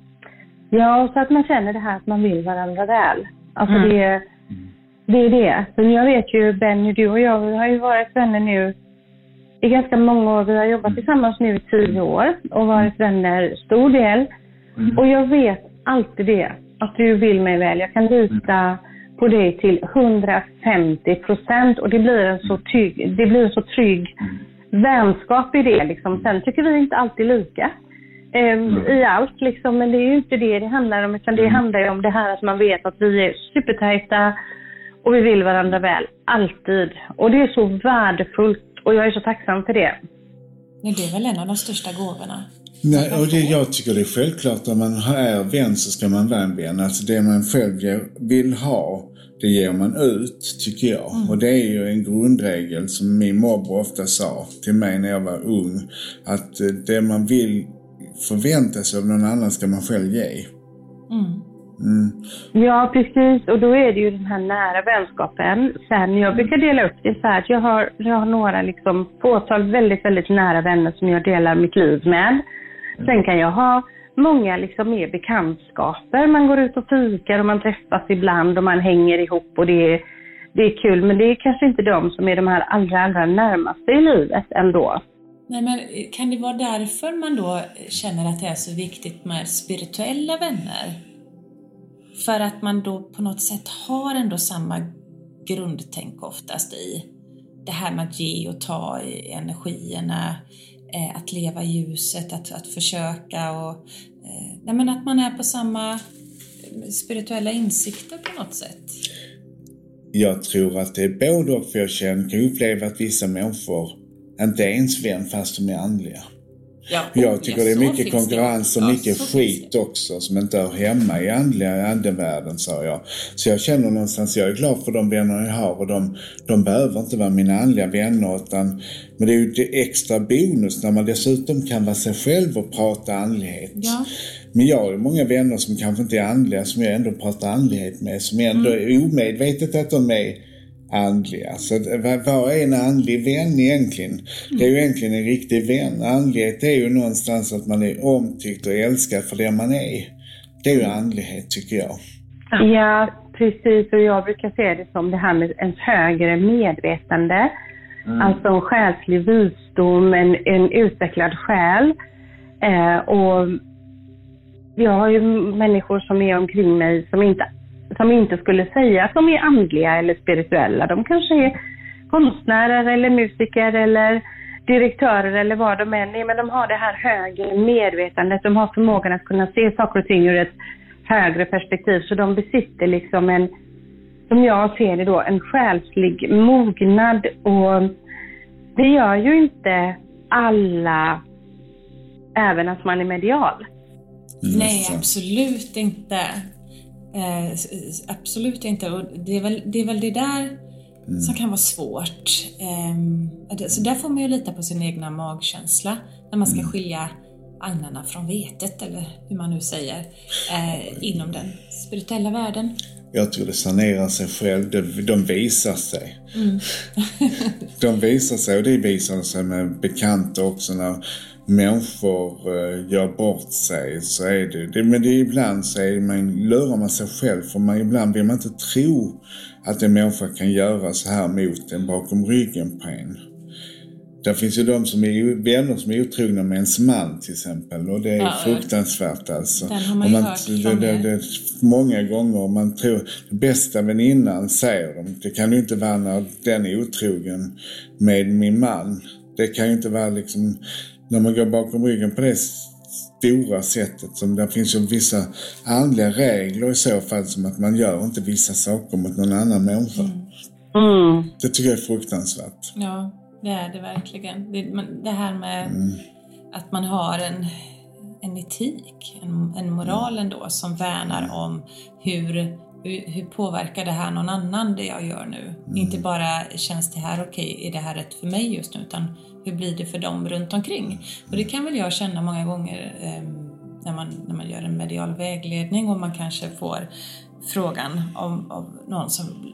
Ja, så att man känner det här att man vill varandra väl. Alltså mm. det, det är det. Så jag vet ju Benny, du och jag, har ju varit vänner nu i ganska många år. Vi har jobbat tillsammans nu i tio år och varit vänner stor del. Mm. Och jag vet alltid det, att du vill mig väl. Jag kan lita på dig till 150 procent och det blir en så trygg, det blir en så trygg vänskap i det. Liksom. Sen tycker vi inte alltid lika eh, i allt, liksom. men det är ju inte det det handlar om, utan det handlar ju om det här att man vet att vi är supertajta och vi vill varandra väl, alltid. Och det är så värdefullt och jag är så tacksam för det. Men det är väl en av de största gåvorna? Nej, och det, jag tycker det är självklart att man är vän så ska man vara en vän. Alltså det man själv vill ha, det ger man ut, tycker jag. Mm. Och det är ju en grundregel som min morbror ofta sa till mig när jag var ung. Att det man vill förvänta sig av någon annan ska man själv ge. Mm. Mm. Ja, precis. Och då är det ju den här nära vänskapen. Sen, jag brukar dela upp det så här att jag har, jag har några liksom fåtal väldigt, väldigt nära vänner som jag delar mitt liv med. Sen kan jag ha många liksom mer bekantskaper. Man går ut och fikar och man träffas ibland och man hänger ihop och det är, det är kul. Men det är kanske inte de som är de här allra, allra närmaste i livet ändå. Nej, men kan det vara därför man då känner att det är så viktigt med spirituella vänner? För att man då på något sätt har ändå samma grundtänk oftast i det här med att ge och ta i energierna, eh, att leva i ljuset, att, att försöka och eh, nej, men att man är på samma eh, spirituella insikter på något sätt. Jag tror att det är både och, för jag känner, kan uppleva att vissa människor inte är ens vän fast de är andliga. Ja, jag tycker ja, det är mycket konkurrens och mycket skit också som inte hör hemma i andliga andevärlden, sa jag. Så jag känner någonstans, jag är glad för de vänner jag har och de, de behöver inte vara mina andliga vänner utan men det är ju det extra bonus när man dessutom kan vara sig själv och prata andlighet. Ja. Men jag har ju många vänner som kanske inte är andliga som jag ändå pratar andlighet med, som ändå mm. är omedvetet att de är andliga. Så vad är en andlig vän egentligen? Det är ju egentligen en riktig vän. Andlighet är ju någonstans att man är omtyckt och älskad för det man är. Det är ju andlighet tycker jag. Ja, precis. Och jag brukar se det som det här med ens högre medvetande. Mm. Alltså en själslig visdom, en, en utvecklad själ. Eh, och jag har ju människor som är omkring mig som inte som inte skulle säga att de är andliga eller spirituella. De kanske är konstnärer eller musiker eller direktörer eller vad de än är, men de har det här högre medvetandet. De har förmågan att kunna se saker och ting ur ett högre perspektiv. Så de besitter liksom en, som jag ser det då, en själslig mognad. Och det gör ju inte alla, även att man är medial. Nej, absolut inte. Eh, absolut inte. Och det, är väl, det är väl det där mm. som kan vara svårt. Eh, så där får man ju lita på sin egna magkänsla när man ska mm. skilja agnarna från vetet, eller hur man nu säger, eh, inom den spirituella världen. Jag tror det sanerar sig själv. De, de visar sig. Mm. de visar sig och det visar sig med bekanta också när människor uh, gör bort sig så är det, det men det är ibland så är man, lurar man sig själv för man, ibland vill man inte tro att en människa kan göra så här mot en bakom ryggen på en. Det finns ju de som är vänner som är otrogna med ens man till exempel och det är ja, fruktansvärt alltså. Den har man ju man, hört det, det, det, Många gånger man tror, bästa väninnan säger de, det kan ju inte vara när den är otrogen med min man. Det kan ju inte vara liksom, när man går bakom ryggen på det stora sättet. Som det finns ju vissa andliga regler i så fall som att man gör inte vissa saker mot någon annan människa. Mm. Mm. Det tycker jag är fruktansvärt. Ja. Det är det verkligen. Det, det här med mm. att man har en, en etik, en, en moral mm. ändå som värnar om hur, hur, påverkar det här någon annan det jag gör nu? Mm. Inte bara känns det här okej, okay, är det här rätt för mig just nu? Utan hur blir det för dem runt omkring? Och det kan väl jag känna många gånger eh, när, man, när man gör en medial vägledning och man kanske får frågan om, av någon som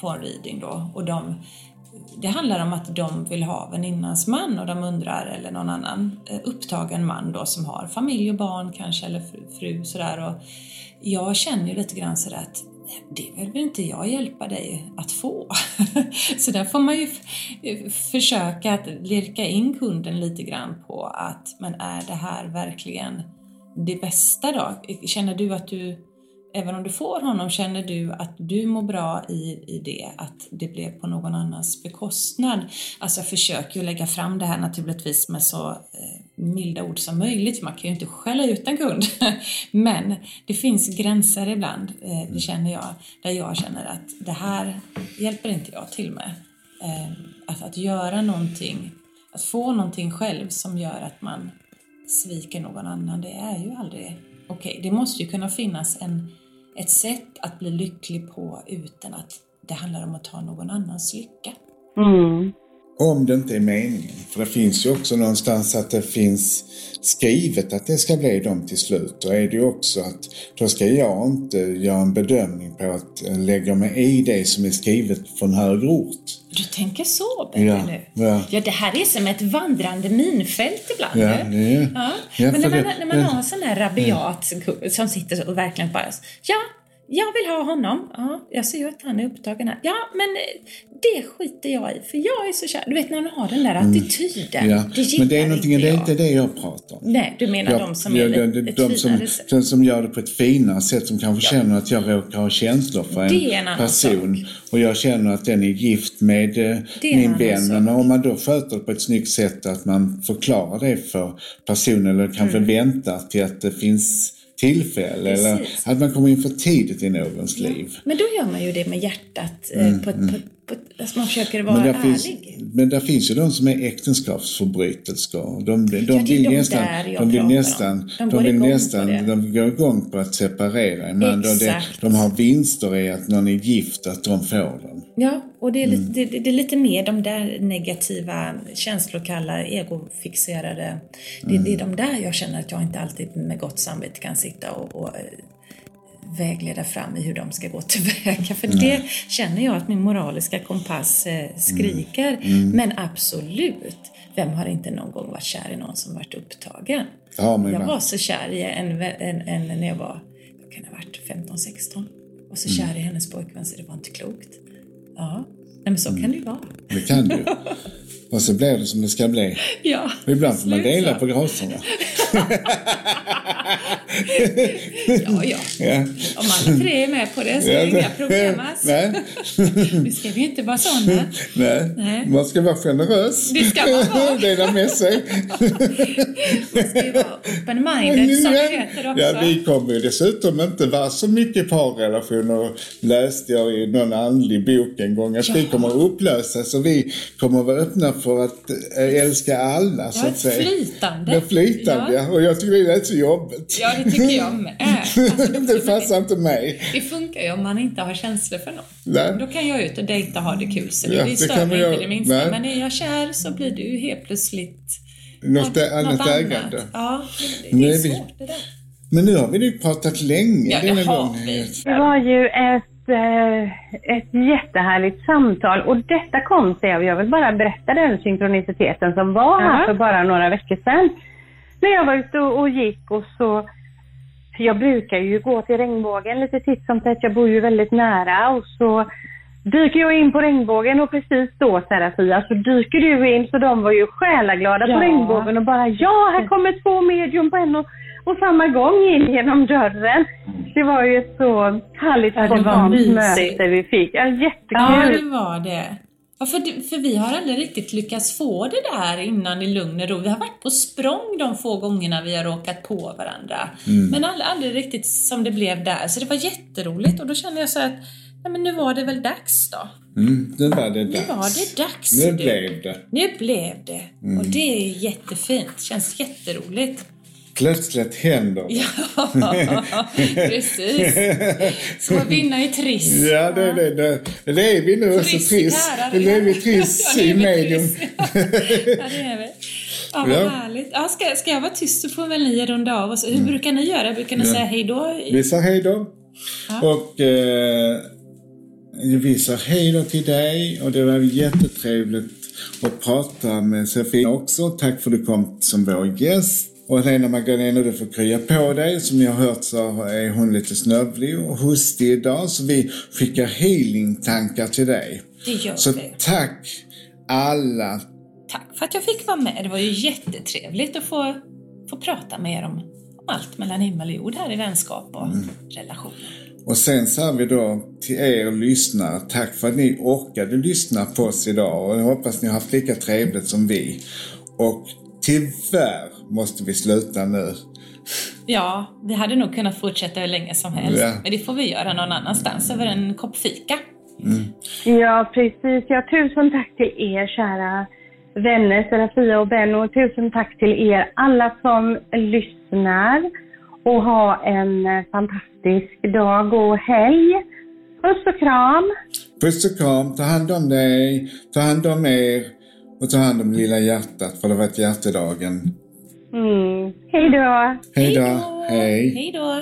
på en reading då och de det handlar om att de vill ha väninnans man och de undrar, eller någon annan eh, upptagen man då som har familj och barn kanske, eller fru sådär. Och jag känner ju lite grann sådär att det vill väl inte jag hjälpa dig att få. Så där får man ju försöka att lirka in kunden lite grann på att, men är det här verkligen det bästa då? Känner du att du även om du får honom, känner du att du mår bra i, i det, att det blev på någon annans bekostnad? Alltså jag försöker ju lägga fram det här naturligtvis med så eh, milda ord som möjligt, man kan ju inte skälla ut en kund. Men det finns gränser ibland, eh, det känner jag, där jag känner att det här hjälper inte jag till med. Eh, att, att göra någonting, att få någonting själv som gör att man sviker någon annan, det är ju aldrig okej. Okay. Det måste ju kunna finnas en ett sätt att bli lycklig på utan att det handlar om att ta någon annans lycka. Mm. Om det inte är meningen. För det finns ju också någonstans att det finns skrivet att det ska bli dem till slut. Då är det ju också att då ska jag inte göra en bedömning på att lägga mig i det som är skrivet från högre ort. Du tänker så Benny ja, nu? Ja. ja, det här är som ett vandrande minfält ibland. Ja, är, ja. ja Men när man, när man har en sån här rabiat som sitter och verkligen bara Ja, jag vill ha honom. Ja, jag ser ju att han är upptagen här. Ja, men eh, det skiter jag i för jag är så kär. Du vet när man har den där mm. attityden. Mm. Ja. Det men det är, någonting, det är inte det jag pratar om. Nej, du menar jag, de som jag, är de, de som, de som gör det på ett finare sätt, som kanske ja. känner att jag råkar ha känslor för en, en person. Sak. Och jag känner att den är gift med eh, min vän. Och om man då sköter det på ett snyggt sätt, att man förklarar det för personen eller kanske mm. väntar till att det finns tillfälle Precis. eller att man kommer in för tidigt i någons ja. liv. Men då gör man ju det med hjärtat eh, mm, på, mm. på, alltså man försöker vara men ärlig. Finns, men där finns ju de som är äktenskapsförbryterskor. De, de, de, vill nästan, de vill nästan, de, de vill nästan, de går igång på att separera en man. De, de har vinster i att någon är gift, att de får den. Ja, och det är, mm. lite, det, det, är lite mer de där negativa, känslokalla, egofixerade. Det, mm. det är de där jag känner att jag inte alltid med gott samvete kan sitta och, och eh, vägleda fram i hur de ska gå tillväga. För mm. det känner jag att min moraliska kompass eh, skriker. Mm. Mm. Men absolut, vem har inte någon gång varit kär i någon som varit upptagen? Ja, jag var så kär i en, en, en, när jag var, jag kan ha varit 15-16. Och så kär i hennes pojkvän så det var inte klokt. Ja, men så kan det ju vara. Det kan du. Och så blir det som det ska bli. Ja, och ibland får man dela på graserna. ja, ja. Ja. Om alla tre är med på det så är det inga problem alls. Nu ska vi inte vara sådana. Nej. Nej. Man ska vara generös. Det ska man vara. Dela med sig. Man ska ju vara open-minded som det heter också. Ja, vi kommer ju dessutom inte vara så mycket parrelationer läste jag i någon andlig bok en gång. Att vi kommer att upplösa så vi kommer att vara öppna för att eh, älska alla så Ja, att säga. flytande. Är flytande, ja. Och jag tycker det är så jobbigt. Ja, det tycker jag med. Alltså, det passar inte mig. Det funkar ju om man inte har känslor för någon. Nej. Då kan jag ut och dejta och ha det kul så det Ja, det kan större man inte det minsta. Nej. Men är jag kär så blir det ju helt plötsligt Något, annat ägande. Ja, det, det är svårt det där. Men nu har vi nu pratat länge Ja, det har vi. Det var ju ett, eh, ett jättehärligt samtal och detta kom sig av, jag vill bara berätta den synkroniciteten som var här Ja. för bara några veckor sedan. När jag var ute och, och gick och så, jag brukar ju gå till regnbågen lite titt som tätt, jag bor ju väldigt nära och så dyker jag in på regnbågen och precis då Serafia så dyker du in så de var ju själaglada på Ja. regnbågen och bara ja, här kommer två medium på en och, och samma gång in genom dörren. Det var ju ett så härligt Ja, spontant möte vi fick. Ja, Ja, jättekul. det var det. Ja, för, för vi har aldrig riktigt lyckats få det där innan i lugn och ro. Vi har varit på språng de få gångerna vi har råkat på varandra. Men aldrig, aldrig riktigt som det blev där. Så det var jätteroligt och då kände jag så att nej, men nu var det väl dags då. Mm, nu var det Nu dags. var det dags. Nu du. blev det. Nu blev det. Och det är jättefint. Känns jätteroligt. Plötsligt händer det. Ja, precis. Som att vinna i Triss. Ja, det, det, det, det är vi nu också Triss i triss. Kärra. Det är vi triss Ja, i medium. triss. Ja, det är vi. Ja, vad Ja. härligt. Ja, ska, ska jag vara tyst så får väl ni runda av oss. Hur brukar ni göra? Brukar ni Ja. säga hej då? Vi sa hej då. Ja. Och eh, vi sa hej då till dig och det var jättetrevligt att prata med Sofie också. Tack för att du kom som vår gäst. Och Lena Magdalena, du får krya på dig. Som ni har hört så är hon lite snövlig och hostig idag. Så vi skickar healing-tankar till dig. Det gör Så vi. tack alla. Tack för att jag fick vara med. Det var ju jättetrevligt att få, få prata med er om, om allt mellan himmel och jord här i vänskap och Mm. relationer. Och sen sa vi då till er lyssnare, tack för att ni orkade lyssna på oss idag. Och jag hoppas ni har haft lika trevligt som vi. Och tyvärr måste vi sluta nu. Ja, vi hade nog kunnat fortsätta hur länge som helst. Ja. Men det får vi göra någon annanstans över en kopp fika. Ja, precis. Ja, tusen tack till er kära vänner, Serafia och Benno. Tusen tack till er alla som lyssnar. Och ha en fantastisk dag och helg. Puss och kram! Puss och kram, ta hand om dig, ta hand om er och ta hand om lilla hjärtat för det har varit hjärtedagen. Mm. Hej då! Hej då, hej. Hej då!